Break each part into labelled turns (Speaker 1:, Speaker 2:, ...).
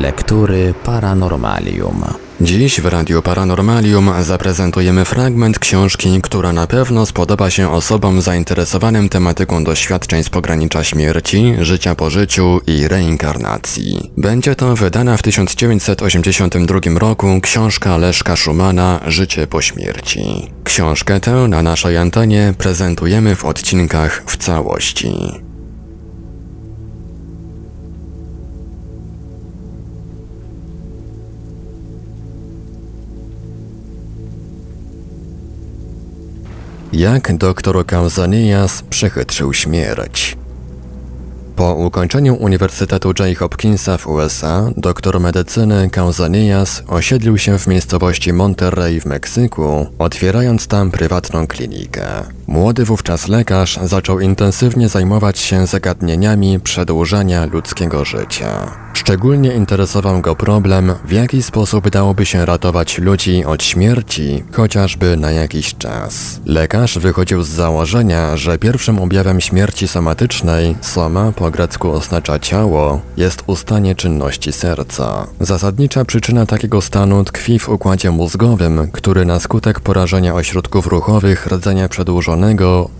Speaker 1: Lektury Paranormalium.
Speaker 2: Dziś w Radiu Paranormalium zaprezentujemy fragment książki, która na pewno spodoba się osobom zainteresowanym tematyką doświadczeń z pogranicza śmierci, życia po życiu i reinkarnacji. Będzie to wydana w 1982 roku książka Leszka Szumana Życie po śmierci. Książkę tę na naszej antenie prezentujemy w odcinkach w całości. Jak doktor Kauzanias przechytrzył śmierć. Po ukończeniu Uniwersytetu J. Hopkinsa w USA, doktor medycyny Kauzanias osiedlił się w miejscowości Monterrey w Meksyku, otwierając tam prywatną klinikę. Młody wówczas lekarz zaczął intensywnie zajmować się zagadnieniami przedłużania ludzkiego życia. Szczególnie interesował go problem, w jaki sposób dałoby się ratować ludzi od śmierci, chociażby na jakiś czas. Lekarz wychodził z założenia, że pierwszym objawem śmierci somatycznej, soma po grecku oznacza ciało, jest ustanie czynności serca. Zasadnicza przyczyna takiego stanu tkwi w układzie mózgowym, który na skutek porażenia ośrodków ruchowych rdzenia przedłużonego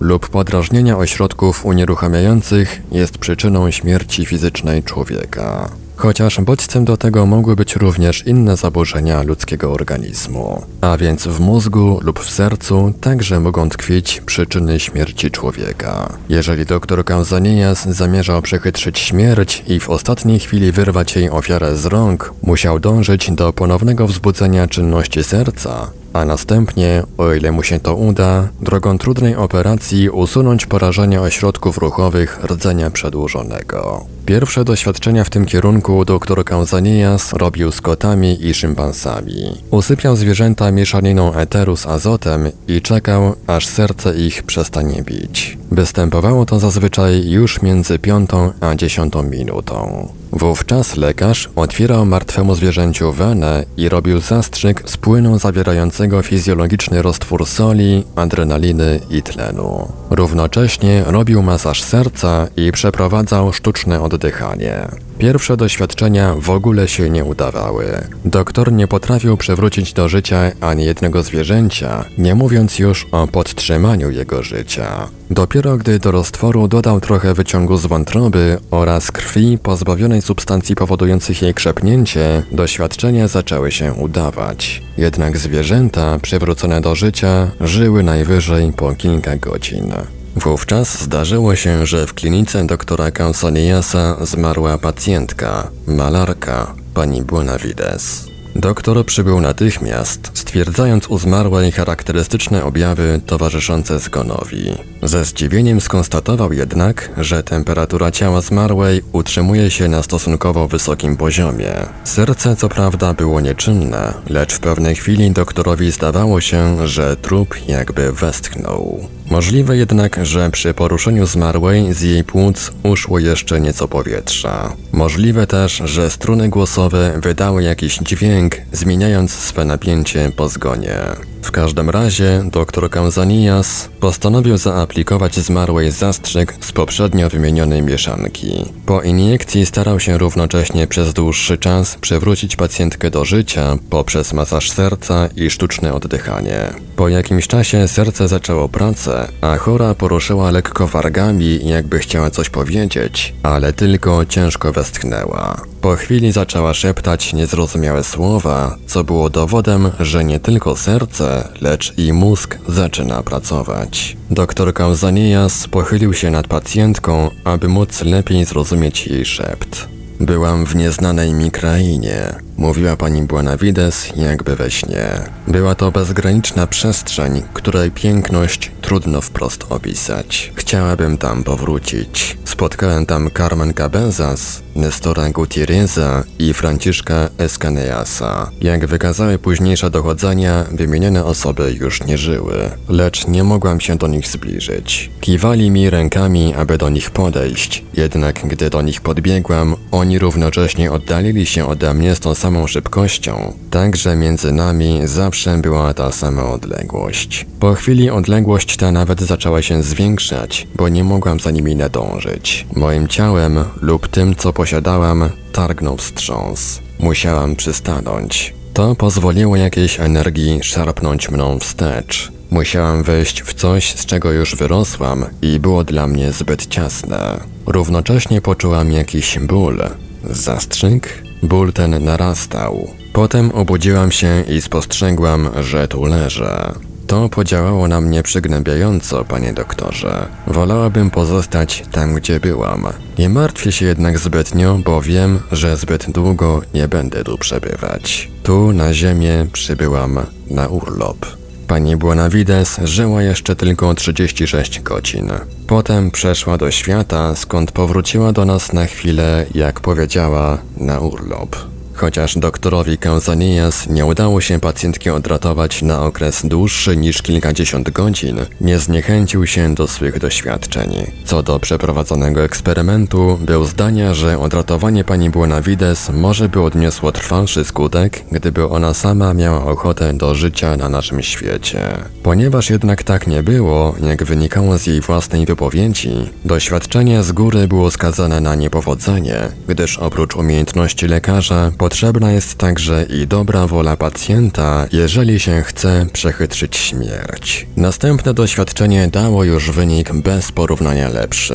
Speaker 2: lub podrażnienia ośrodków unieruchamiających jest przyczyną śmierci fizycznej człowieka chociaż bodźcem do tego mogły być również inne zaburzenia ludzkiego organizmu. A więc w mózgu lub w sercu także mogą tkwić przyczyny śmierci człowieka. Jeżeli doktor Kanzanias zamierzał przechytrzyć śmierć i w ostatniej chwili wyrwać jej ofiarę z rąk, musiał dążyć do ponownego wzbudzenia czynności serca, a następnie, o ile mu się to uda, drogą trudnej operacji usunąć porażenie ośrodków ruchowych rdzenia przedłużonego. Pierwsze doświadczenia w tym kierunku dr Kauzanias robił z kotami i szympansami. Usypiał zwierzęta mieszaniną eteru z azotem i czekał, aż serce ich przestanie bić. Występowało to zazwyczaj już między piątą a dziesiątą minutą. Wówczas lekarz otwierał martwemu zwierzęciu wenę i robił zastrzyk z płynu zawierającego fizjologiczny roztwór soli, adrenaliny i tlenu. Równocześnie robił masaż serca i przeprowadzał sztuczne oddychanie. Pierwsze doświadczenia w ogóle się nie udawały. Doktor nie potrafił przywrócić do życia ani jednego zwierzęcia, nie mówiąc już o podtrzymaniu jego życia. Dopiero gdy do roztworu dodał trochę wyciągu z wątroby oraz krwi pozbawionej substancji powodujących jej krzepnięcie, doświadczenia zaczęły się udawać. Jednak zwierzęta przywrócone do życia żyły najwyżej po kilka godzin. Wówczas zdarzyło się, że w klinice doktora Cansoniasa zmarła pacjentka, malarka, pani Buenavides. Doktor przybył natychmiast, stwierdzając u zmarłej charakterystyczne objawy towarzyszące zgonowi. Ze zdziwieniem skonstatował jednak, że temperatura ciała zmarłej utrzymuje się na stosunkowo wysokim poziomie. Serce co prawda było nieczynne, lecz w pewnej chwili doktorowi zdawało się, że trup jakby westchnął. Możliwe jednak, że przy poruszeniu zmarłej z jej płuc uszło jeszcze nieco powietrza. Możliwe też, że struny głosowe wydały jakiś dźwięk, zmieniając swe napięcie po zgonie. W każdym razie dr Kamzanias postanowił zaaplikować zmarłej zastrzyk z poprzednio wymienionej mieszanki. Po iniekcji starał się równocześnie przez dłuższy czas przywrócić pacjentkę do życia poprzez masaż serca i sztuczne oddychanie. Po jakimś czasie serce zaczęło pracę, a chora poruszyła lekko wargami, jakby chciała coś powiedzieć, ale tylko ciężko westchnęła. Po chwili zaczęła szeptać niezrozumiałe słowa, co było dowodem, że nie tylko serce, lecz i mózg zaczyna pracować. Doktor Kauzanias pochylił się nad pacjentką, aby móc lepiej zrozumieć jej szept. Byłam w nieznanej mi krainie, mówiła pani Buenavides jakby we śnie. Była to bezgraniczna przestrzeń, której piękność trudno wprost opisać. Chciałabym tam powrócić. Spotkałem tam Carmen Cabezas, Nestora Gutierreza i Franciszka Escaneasa. Jak wykazały późniejsze dochodzenia, wymienione osoby już nie żyły, lecz nie mogłam się do nich zbliżyć. Kiwali mi rękami, aby do nich podejść, jednak gdy do nich podbiegłam, oni równocześnie oddalili się ode mnie z tą samą szybkością, tak że między nami zawsze była ta sama odległość. Po chwili odległość ta nawet zaczęła się zwiększać, bo nie mogłam za nimi nadążyć. Moim ciałem lub tym, co posiadałam, targnął wstrząs. Musiałam przystanąć. To pozwoliło jakiejś energii szarpnąć mną wstecz. Musiałam wejść w coś, z czego już wyrosłam i było dla mnie zbyt ciasne. Równocześnie poczułam jakiś ból. Zastrzyk? Ból ten narastał. Potem obudziłam się i spostrzegłam, że tu leżę. To podziałało na mnie przygnębiająco, panie doktorze. Wolałabym pozostać tam, gdzie byłam. Nie martwię się jednak zbytnio, bo wiem, że zbyt długo nie będę tu przebywać. Tu, na ziemię, przybyłam na urlop. Pani Buenavides żyła jeszcze tylko 36 godzin. Potem przeszła do świata, skąd powróciła do nas na chwilę, jak powiedziała, na urlop. Chociaż doktorowi Causanias nie udało się pacjentki odratować na okres dłuższy niż kilkadziesiąt godzin, nie zniechęcił się do swych doświadczeń. Co do przeprowadzonego eksperymentu, był zdania, że odratowanie pani Buenavides może by odniosło trwalszy skutek, gdyby ona sama miała ochotę do życia na naszym świecie. Ponieważ jednak tak nie było, jak wynikało z jej własnej wypowiedzi, doświadczenie z góry było skazane na niepowodzenie, gdyż oprócz umiejętności lekarza, Potrzebna jest także i dobra wola pacjenta, jeżeli się chce przechytrzyć śmierć. Następne doświadczenie dało już wynik bez porównania lepszy.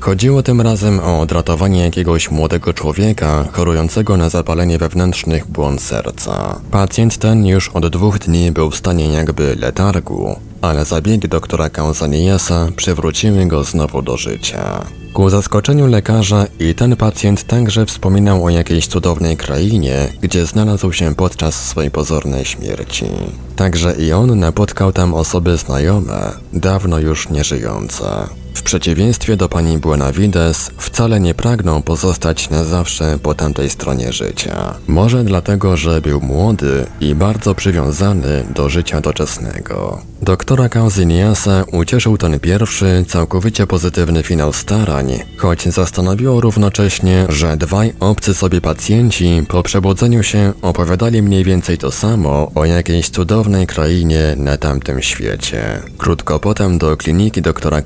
Speaker 2: Chodziło tym razem o odratowanie jakiegoś młodego człowieka chorującego na zapalenie wewnętrznych błąd serca. Pacjent ten już od dwóch dni był w stanie jakby letargu, ale zabiegi doktora Causaniasa przywróciły go znowu do życia. Ku zaskoczeniu lekarza i ten pacjent także wspominał o jakiejś cudownej krainie, gdzie znalazł się podczas swojej pozornej śmierci. Także i on napotkał tam osoby znajome, dawno już nieżyjące. W przeciwieństwie do pani Buenavides, wcale nie pragną pozostać na zawsze po tamtej stronie życia. Może dlatego, że był młody i bardzo przywiązany do życia doczesnego. Doktora Causiniasa ucieszył ten pierwszy, całkowicie pozytywny finał starań, choć zastanowiło równocześnie, że dwaj obcy sobie pacjenci po przebudzeniu się opowiadali mniej więcej to samo o jakiejś cudownej krainie na tamtym świecie. Krótko potem do kliniki doktora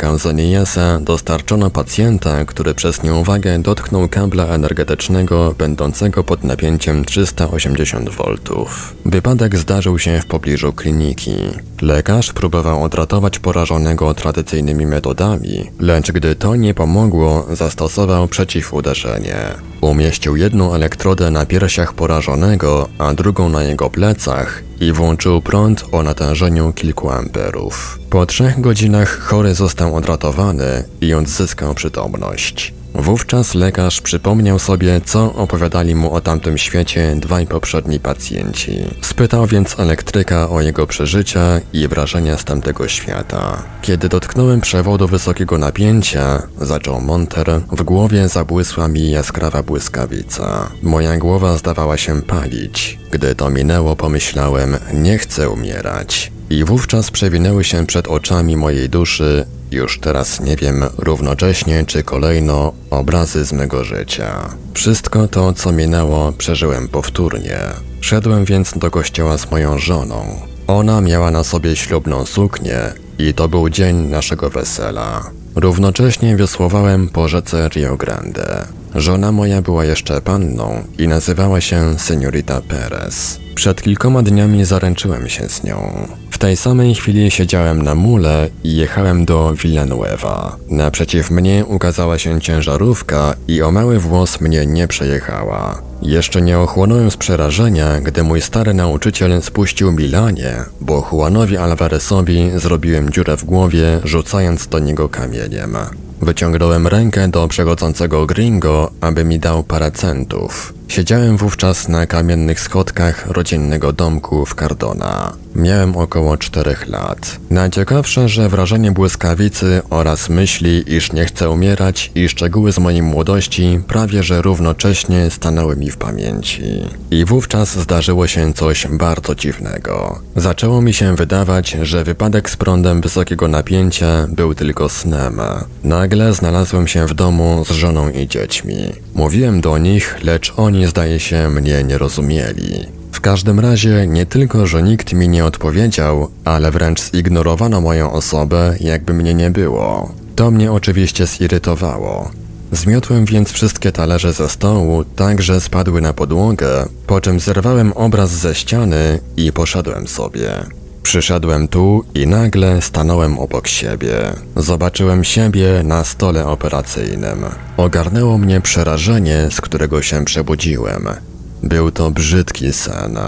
Speaker 2: Dostarczono pacjenta, który przez nieuwagę dotknął kabla energetycznego będącego pod napięciem 380 V. Wypadek zdarzył się w pobliżu kliniki. Lekarz próbował odratować porażonego tradycyjnymi metodami, lecz gdy to nie pomogło, zastosował przeciwuderzenie. Umieścił jedną elektrodę na piersiach porażonego, a drugą na jego plecach i włączył prąd o natężeniu kilku amperów. Po trzech godzinach chory został odratowany i odzyskał przytomność. Wówczas lekarz przypomniał sobie, co opowiadali mu o tamtym świecie dwaj poprzedni pacjenci. Spytał więc elektryka o jego przeżycia i wrażenia z tamtego świata. Kiedy dotknąłem przewodu wysokiego napięcia, zaczął Monter, w głowie zabłysła mi jaskrawa błyskawica. Moja głowa zdawała się palić. Gdy to minęło, pomyślałem, nie chcę umierać. I wówczas przewinęły się przed oczami mojej duszy już teraz nie wiem równocześnie czy kolejno obrazy z mego życia. Wszystko to, co minęło, przeżyłem powtórnie. Szedłem więc do kościoła z moją żoną. Ona miała na sobie ślubną suknię i to był dzień naszego wesela. Równocześnie wiosłowałem po rzece Rio Grande. Żona moja była jeszcze panną i nazywała się Seniorita Perez. Przed kilkoma dniami zaręczyłem się z nią. W tej samej chwili siedziałem na mule i jechałem do Villanueva. Naprzeciw mnie ukazała się ciężarówka i o mały włos mnie nie przejechała. Jeszcze nie ochłonąłem z przerażenia, gdy mój stary nauczyciel spuścił Milanie, bo Juanowi Alvarezowi zrobiłem dziurę w głowie, rzucając do niego kamieniem. Wyciągnąłem rękę do przechodzącego gringo, aby mi dał parę centów. Siedziałem wówczas na kamiennych schodkach rodzinnego domku w Cardona. Miałem około czterech lat. Najciekawsze, że wrażenie błyskawicy oraz myśli, iż nie chcę umierać i szczegóły z mojej młodości prawie że równocześnie stanęły mi w pamięci. I wówczas zdarzyło się coś bardzo dziwnego. Zaczęło mi się wydawać, że wypadek z prądem wysokiego napięcia był tylko snem. Nagle znalazłem się w domu z żoną i dziećmi. Mówiłem do nich, lecz oni zdaje się mnie nie rozumieli. W każdym razie nie tylko, że nikt mi nie odpowiedział, ale wręcz zignorowano moją osobę, jakby mnie nie było. To mnie oczywiście zirytowało. Zmiotłem więc wszystkie talerze ze stołu, tak że spadły na podłogę, po czym zerwałem obraz ze ściany i poszedłem sobie. Przyszedłem tu i nagle stanąłem obok siebie. Zobaczyłem siebie na stole operacyjnym. Ogarnęło mnie przerażenie, z którego się przebudziłem. Był to brzydki sen.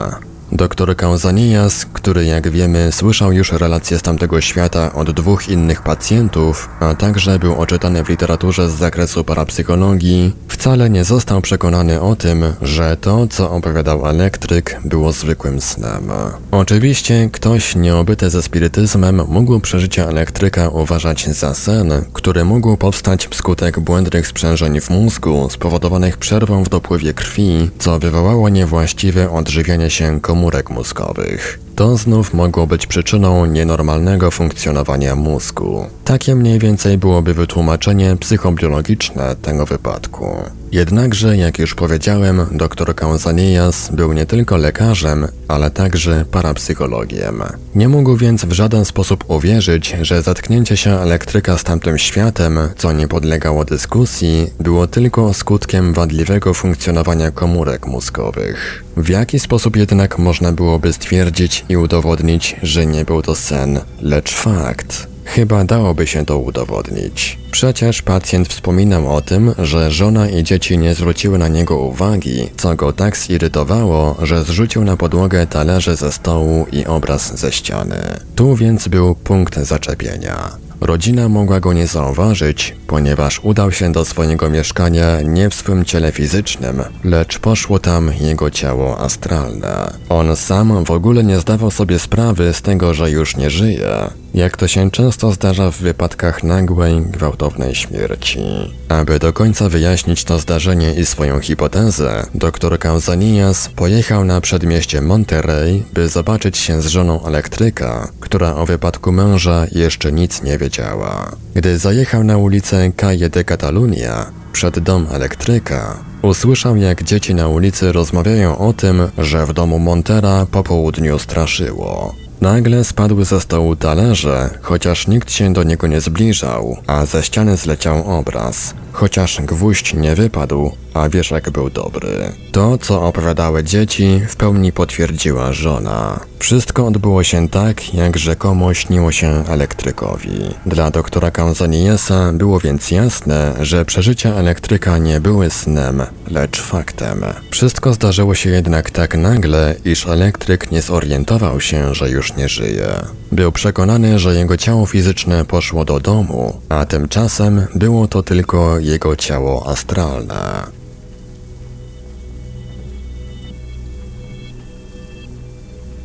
Speaker 2: Doktor Kauzanias, który jak wiemy słyszał już relacje z tamtego świata od dwóch innych pacjentów, a także był oczytany w literaturze z zakresu parapsychologii, wcale nie został przekonany o tym, że to, co opowiadał elektryk, było zwykłym snem. Oczywiście ktoś nieobyty ze spirytyzmem mógł przeżycia elektryka uważać za sen, który mógł powstać wskutek błędnych sprzężeń w mózgu spowodowanych przerwą w dopływie krwi, co wywołało niewłaściwe odżywianie się komórek komórek mózgowych. To znów mogło być przyczyną nienormalnego funkcjonowania mózgu. Takie mniej więcej byłoby wytłumaczenie psychobiologiczne tego wypadku. Jednakże, jak już powiedziałem, dr Kauzanias był nie tylko lekarzem, ale także parapsychologiem. Nie mógł więc w żaden sposób uwierzyć, że zatknięcie się elektryka z tamtym światem, co nie podlegało dyskusji, było tylko skutkiem wadliwego funkcjonowania komórek mózgowych. W jaki sposób jednak można byłoby stwierdzić i udowodnić, że nie był to sen, lecz fakt? Chyba dałoby się to udowodnić. Przecież pacjent wspominał o tym, że żona i dzieci nie zwróciły na niego uwagi, co go tak zirytowało, że zrzucił na podłogę talerze ze stołu i obraz ze ściany. Tu więc był punkt zaczepienia. Rodzina mogła go nie zauważyć, ponieważ udał się do swojego mieszkania nie w swym ciele fizycznym, lecz poszło tam jego ciało astralne. On sam w ogóle nie zdawał sobie sprawy z tego, że już nie żyje, jak to się często zdarza w wypadkach nagłej, gwałtownej śmierci. Aby do końca wyjaśnić to zdarzenie i swoją hipotezę, dr Kauzanias pojechał na przedmieście Monterrey, by zobaczyć się z żoną elektryka, która o wypadku męża jeszcze nic nie wiedziała. Gdy zajechał na ulicę Calle de Catalunya, przed dom elektryka, usłyszał jak dzieci na ulicy rozmawiają o tym, że w domu Montera po południu straszyło. Nagle spadły ze stołu talerze, chociaż nikt się do niego nie zbliżał, a ze ściany zleciał obraz. Chociaż gwóźdź nie wypadł, a wieszak był dobry. To, co opowiadały dzieci, w pełni potwierdziła żona. Wszystko odbyło się tak, jak rzekomo śniło się elektrykowi. Dla doktora Kanzaniesa było więc jasne, że przeżycia elektryka nie były snem, lecz faktem. Wszystko zdarzyło się jednak tak nagle, iż elektryk nie zorientował się, że już nie żyje. Był przekonany, że jego ciało fizyczne poszło do domu, a tymczasem było to tylko jego ciało astralne.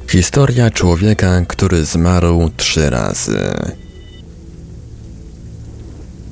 Speaker 2: Historia człowieka, który zmarł trzy razy.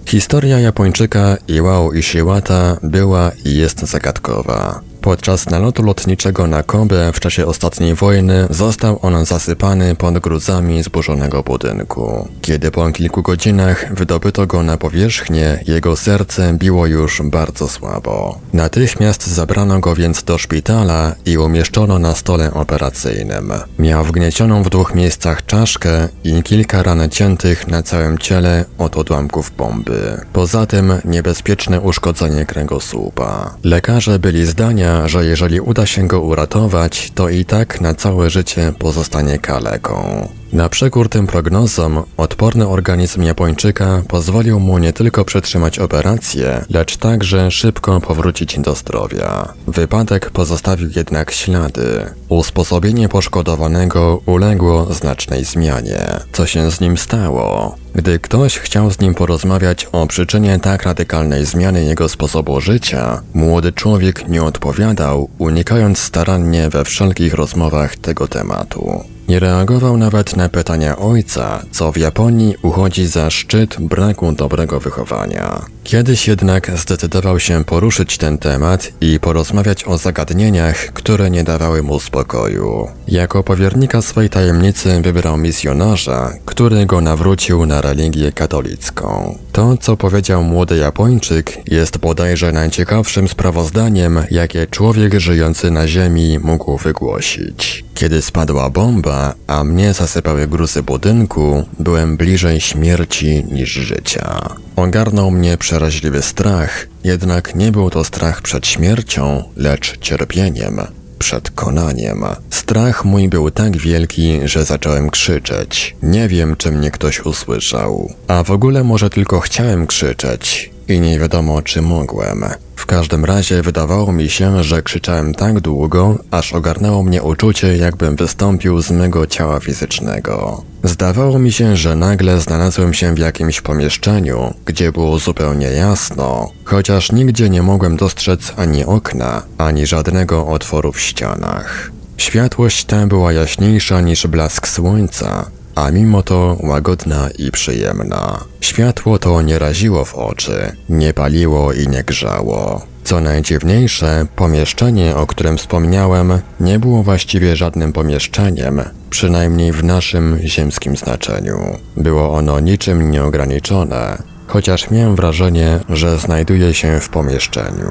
Speaker 2: Historia Japończyka Iwao Ishiwata była i jest zagadkowa. Podczas nalotu lotniczego na Kobe w czasie ostatniej wojny został on zasypany pod gruzami zburzonego budynku. Kiedy po kilku godzinach wydobyto go na powierzchnię, jego serce biło już bardzo słabo. Natychmiast zabrano go więc do szpitala i umieszczono na stole operacyjnym. Miał wgniecioną w dwóch miejscach czaszkę i kilka ran ciętych na całym ciele od odłamków bomby. Poza tym niebezpieczne uszkodzenie kręgosłupa. Lekarze byli zdania, że jeżeli uda się go uratować, to i tak na całe życie pozostanie kaleką. Na przekór tym prognozom, odporny organizm Japończyka pozwolił mu nie tylko przetrzymać operację, lecz także szybko powrócić do zdrowia. Wypadek pozostawił jednak ślady. Usposobienie poszkodowanego uległo znacznej zmianie. Co się z nim stało? Gdy ktoś chciał z nim porozmawiać o przyczynie tak radykalnej zmiany jego sposobu życia, młody człowiek nie odpowiadał, unikając starannie we wszelkich rozmowach tego tematu. Nie reagował nawet na pytania ojca, co w Japonii uchodzi za szczyt braku dobrego wychowania. Kiedyś jednak zdecydował się poruszyć ten temat i porozmawiać o zagadnieniach, które nie dawały mu spokoju. Jako powiernika swej tajemnicy wybrał misjonarza, który go nawrócił na religię katolicką. To, co powiedział młody Japończyk, jest bodajże najciekawszym sprawozdaniem, jakie człowiek żyjący na Ziemi mógł wygłosić. Kiedy spadła bomba, a mnie zasypały gruzy budynku, byłem bliżej śmierci niż życia. Ogarnął mnie przeraźliwy strach, jednak nie był to strach przed śmiercią, lecz cierpieniem przed konaniem. Strach mój był tak wielki, że zacząłem krzyczeć. Nie wiem, czy mnie ktoś usłyszał. A w ogóle może tylko chciałem krzyczeć i nie wiadomo, czy mogłem. W każdym razie wydawało mi się, że krzyczałem tak długo, aż ogarnęło mnie uczucie, jakbym wystąpił z mego ciała fizycznego. Zdawało mi się, że nagle znalazłem się w jakimś pomieszczeniu, gdzie było zupełnie jasno, chociaż nigdzie nie mogłem dostrzec ani okna, ani żadnego otworu w ścianach. Światłość ta była jaśniejsza niż blask słońca, a mimo to łagodna i przyjemna. Światło to nie raziło w oczy, nie paliło i nie grzało. Co najdziwniejsze, pomieszczenie, o którym wspomniałem, nie było właściwie żadnym pomieszczeniem, przynajmniej w naszym ziemskim znaczeniu. Było ono niczym nieograniczone, chociaż miałem wrażenie, że znajduję się w pomieszczeniu.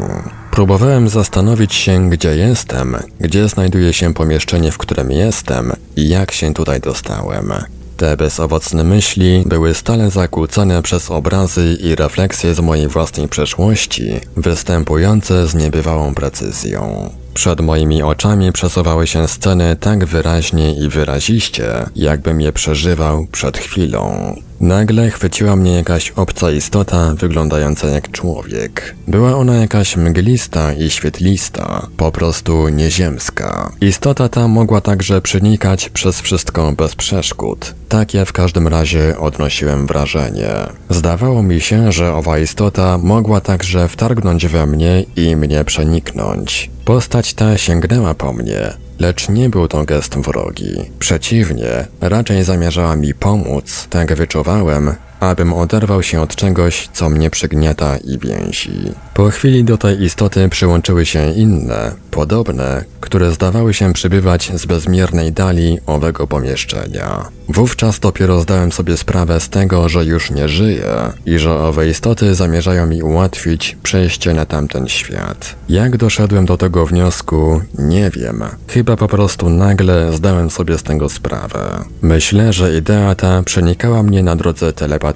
Speaker 2: Próbowałem zastanowić się, gdzie jestem, gdzie znajduje się pomieszczenie, w którym jestem i jak się tutaj dostałem. Te bezowocne myśli były stale zakłócone przez obrazy i refleksje z mojej własnej przeszłości, występujące z niebywałą precyzją. Przed moimi oczami przesuwały się sceny tak wyraźnie i wyraziście, jakbym je przeżywał przed chwilą. Nagle chwyciła mnie jakaś obca istota wyglądająca jak człowiek. Była ona jakaś mglista i świetlista, po prostu nieziemska. Istota ta mogła także przenikać przez wszystko bez przeszkód. Takie w każdym razie odnosiłem wrażenie. Zdawało mi się, że owa istota mogła także wtargnąć we mnie i mnie przeniknąć. Postać ta sięgnęła po mnie, lecz nie był to gest wrogi. Przeciwnie, raczej zamierzała mi pomóc, tak wyczuwałem, abym oderwał się od czegoś, co mnie przygniata i więzi. Po chwili do tej istoty przyłączyły się inne, podobne, które zdawały się przybywać z bezmiernej dali owego pomieszczenia. Wówczas dopiero zdałem sobie sprawę z tego, że już nie żyję i że owe istoty zamierzają mi ułatwić przejście na tamten świat. Jak doszedłem do tego wniosku, nie wiem. Chyba po prostu nagle zdałem sobie z tego sprawę. Myślę, że idea ta przenikała mnie na drodze telepatycznej,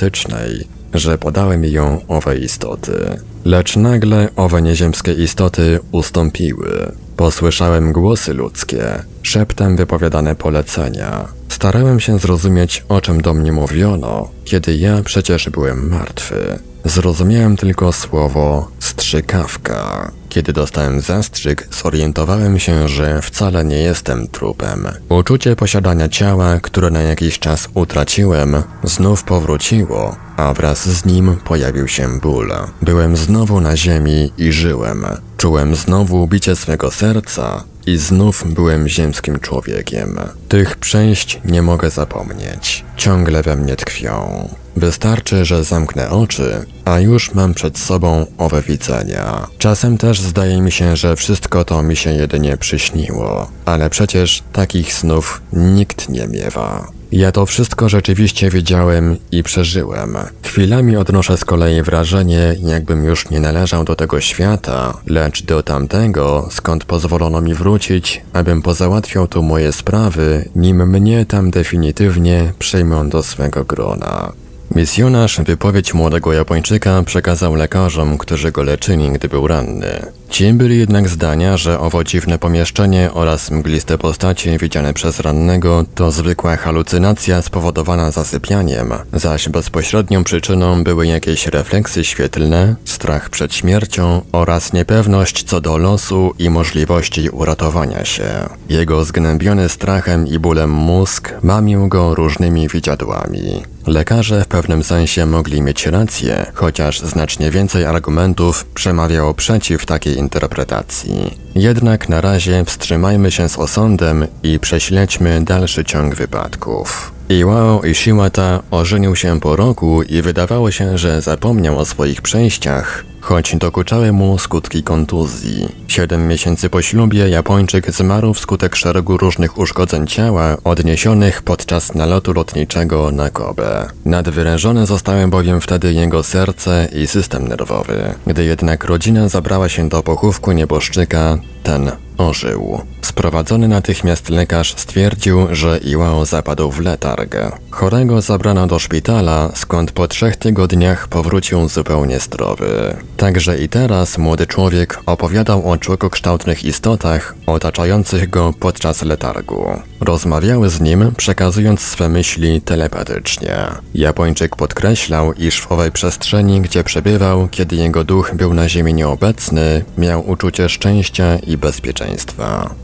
Speaker 2: że podały mi ją owe istoty. Lecz nagle owe nieziemskie istoty ustąpiły. Posłyszałem głosy ludzkie, szeptem wypowiadane polecenia. Starałem się zrozumieć, o czym do mnie mówiono, kiedy ja przecież byłem martwy. Zrozumiałem tylko słowo strzykawka. Kiedy dostałem zastrzyk, zorientowałem się, że wcale nie jestem trupem. Uczucie posiadania ciała, które na jakiś czas utraciłem, znów powróciło, a wraz z nim pojawił się ból. Byłem znowu na ziemi i żyłem. Czułem znowu bicie swego serca i znów byłem ziemskim człowiekiem. Tych przejść nie mogę zapomnieć. Ciągle we mnie tkwią. Wystarczy, że zamknę oczy, a już mam przed sobą owe widzenia. Czasem też zdaje mi się, że wszystko to mi się jedynie przyśniło, ale przecież takich snów nikt nie miewa. Ja to wszystko rzeczywiście widziałem i przeżyłem. Chwilami odnoszę z kolei wrażenie, jakbym już nie należał do tego świata, lecz do tamtego, skąd pozwolono mi wrócić, abym pozałatwiał tu moje sprawy, nim mnie tam definitywnie przyjmą do swego grona. Misjonarz wypowiedź młodego Japończyka przekazał lekarzom, którzy go leczyli, gdy był ranny. Ci byli jednak zdania, że owo dziwne pomieszczenie oraz mgliste postacie widziane przez rannego to zwykła halucynacja spowodowana zasypianiem, zaś bezpośrednią przyczyną były jakieś refleksy świetlne, strach przed śmiercią oraz niepewność co do losu i możliwości uratowania się. Jego zgnębiony strachem i bólem mózg mamił go różnymi widziadłami. Lekarze w pewnym sensie mogli mieć rację, chociaż znacznie więcej argumentów przemawiało przeciw takiej interpretacji. Jednak na razie wstrzymajmy się z osądem i prześledźmy dalszy ciąg wypadków. Iwao Ishiwata ożenił się po roku i wydawało się, że zapomniał o swoich przejściach, choć dokuczały mu skutki kontuzji. Siedem miesięcy po ślubie Japończyk zmarł wskutek szeregu różnych uszkodzeń ciała odniesionych podczas nalotu lotniczego na Kobe. Nadwyrężone zostały bowiem wtedy jego serce i system nerwowy. Gdy jednak rodzina zabrała się do pochówku nieboszczyka, ten ożył. Sprowadzony natychmiast lekarz stwierdził, że Iwao zapadł w letargę. Chorego zabrano do szpitala, skąd po trzech tygodniach powrócił zupełnie zdrowy. Także i teraz młody człowiek opowiadał o człowiekokształtnych istotach otaczających go podczas letargu. Rozmawiały z nim, przekazując swe myśli telepatycznie. Japończyk podkreślał, iż w owej przestrzeni, gdzie przebywał, kiedy jego duch był na ziemi nieobecny, miał uczucie szczęścia i bezpieczeństwa.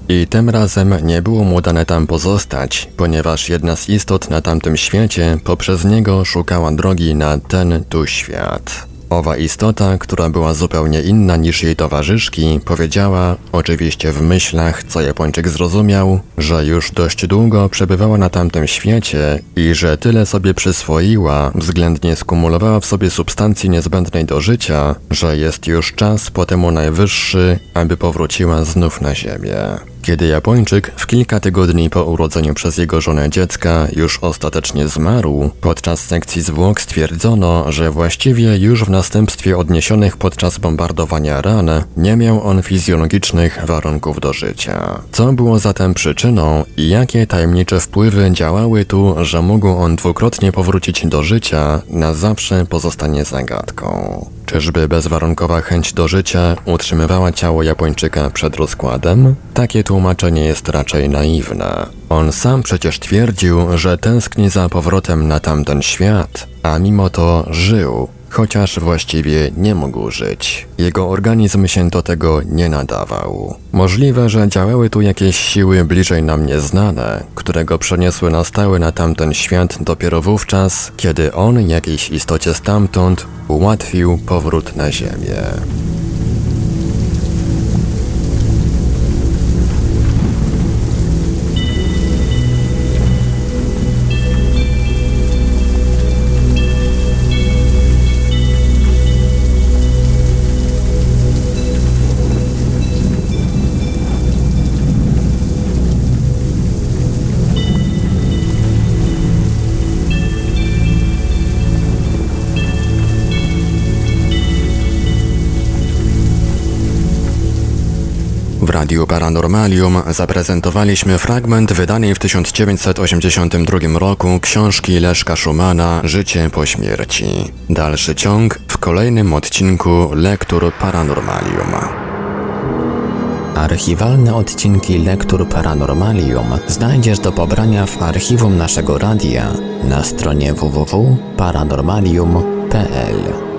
Speaker 2: I tym razem nie było mu dane tam pozostać, ponieważ jedna z istot na tamtym świecie poprzez niego szukała drogi na ten tu świat. Owa istota, która była zupełnie inna niż jej towarzyszki, powiedziała, oczywiście w myślach, co Japończyk zrozumiał, że już dość długo przebywała na tamtym świecie i że tyle sobie przyswoiła, względnie skumulowała w sobie substancji niezbędnej do życia, że jest już czas po temu najwyższy, aby powróciła znów na ziemię. Kiedy Japończyk w kilka tygodni po urodzeniu przez jego żonę dziecka już ostatecznie zmarł, podczas sekcji zwłok stwierdzono, że właściwie już w następstwie odniesionych podczas bombardowania ran nie miał on fizjologicznych warunków do życia. Co było zatem przyczyną i jakie tajemnicze wpływy działały tu, że mógł on dwukrotnie powrócić do życia, na zawsze pozostanie zagadką. Czyżby bezwarunkowa chęć do życia utrzymywała ciało Japończyka przed rozkładem? Takie tłumaczenie jest raczej naiwne. On sam przecież twierdził, że tęskni za powrotem na tamten świat, a mimo to żył, chociaż właściwie nie mógł żyć. Jego organizm się do tego nie nadawał. Możliwe, że działały tu jakieś siły bliżej nam nieznane, które go przeniosły na stałe na tamten świat dopiero wówczas, kiedy on jakiejś istocie stamtąd ułatwił powrót na Ziemię. Radiu Paranormalium zaprezentowaliśmy fragment wydanej w 1982 roku książki Leszka Szumana Życie po śmierci. Dalszy ciąg w kolejnym odcinku Lektur Paranormalium.
Speaker 1: Archiwalne odcinki Lektur Paranormalium znajdziesz do pobrania w archiwum naszego radia na stronie www.paranormalium.pl.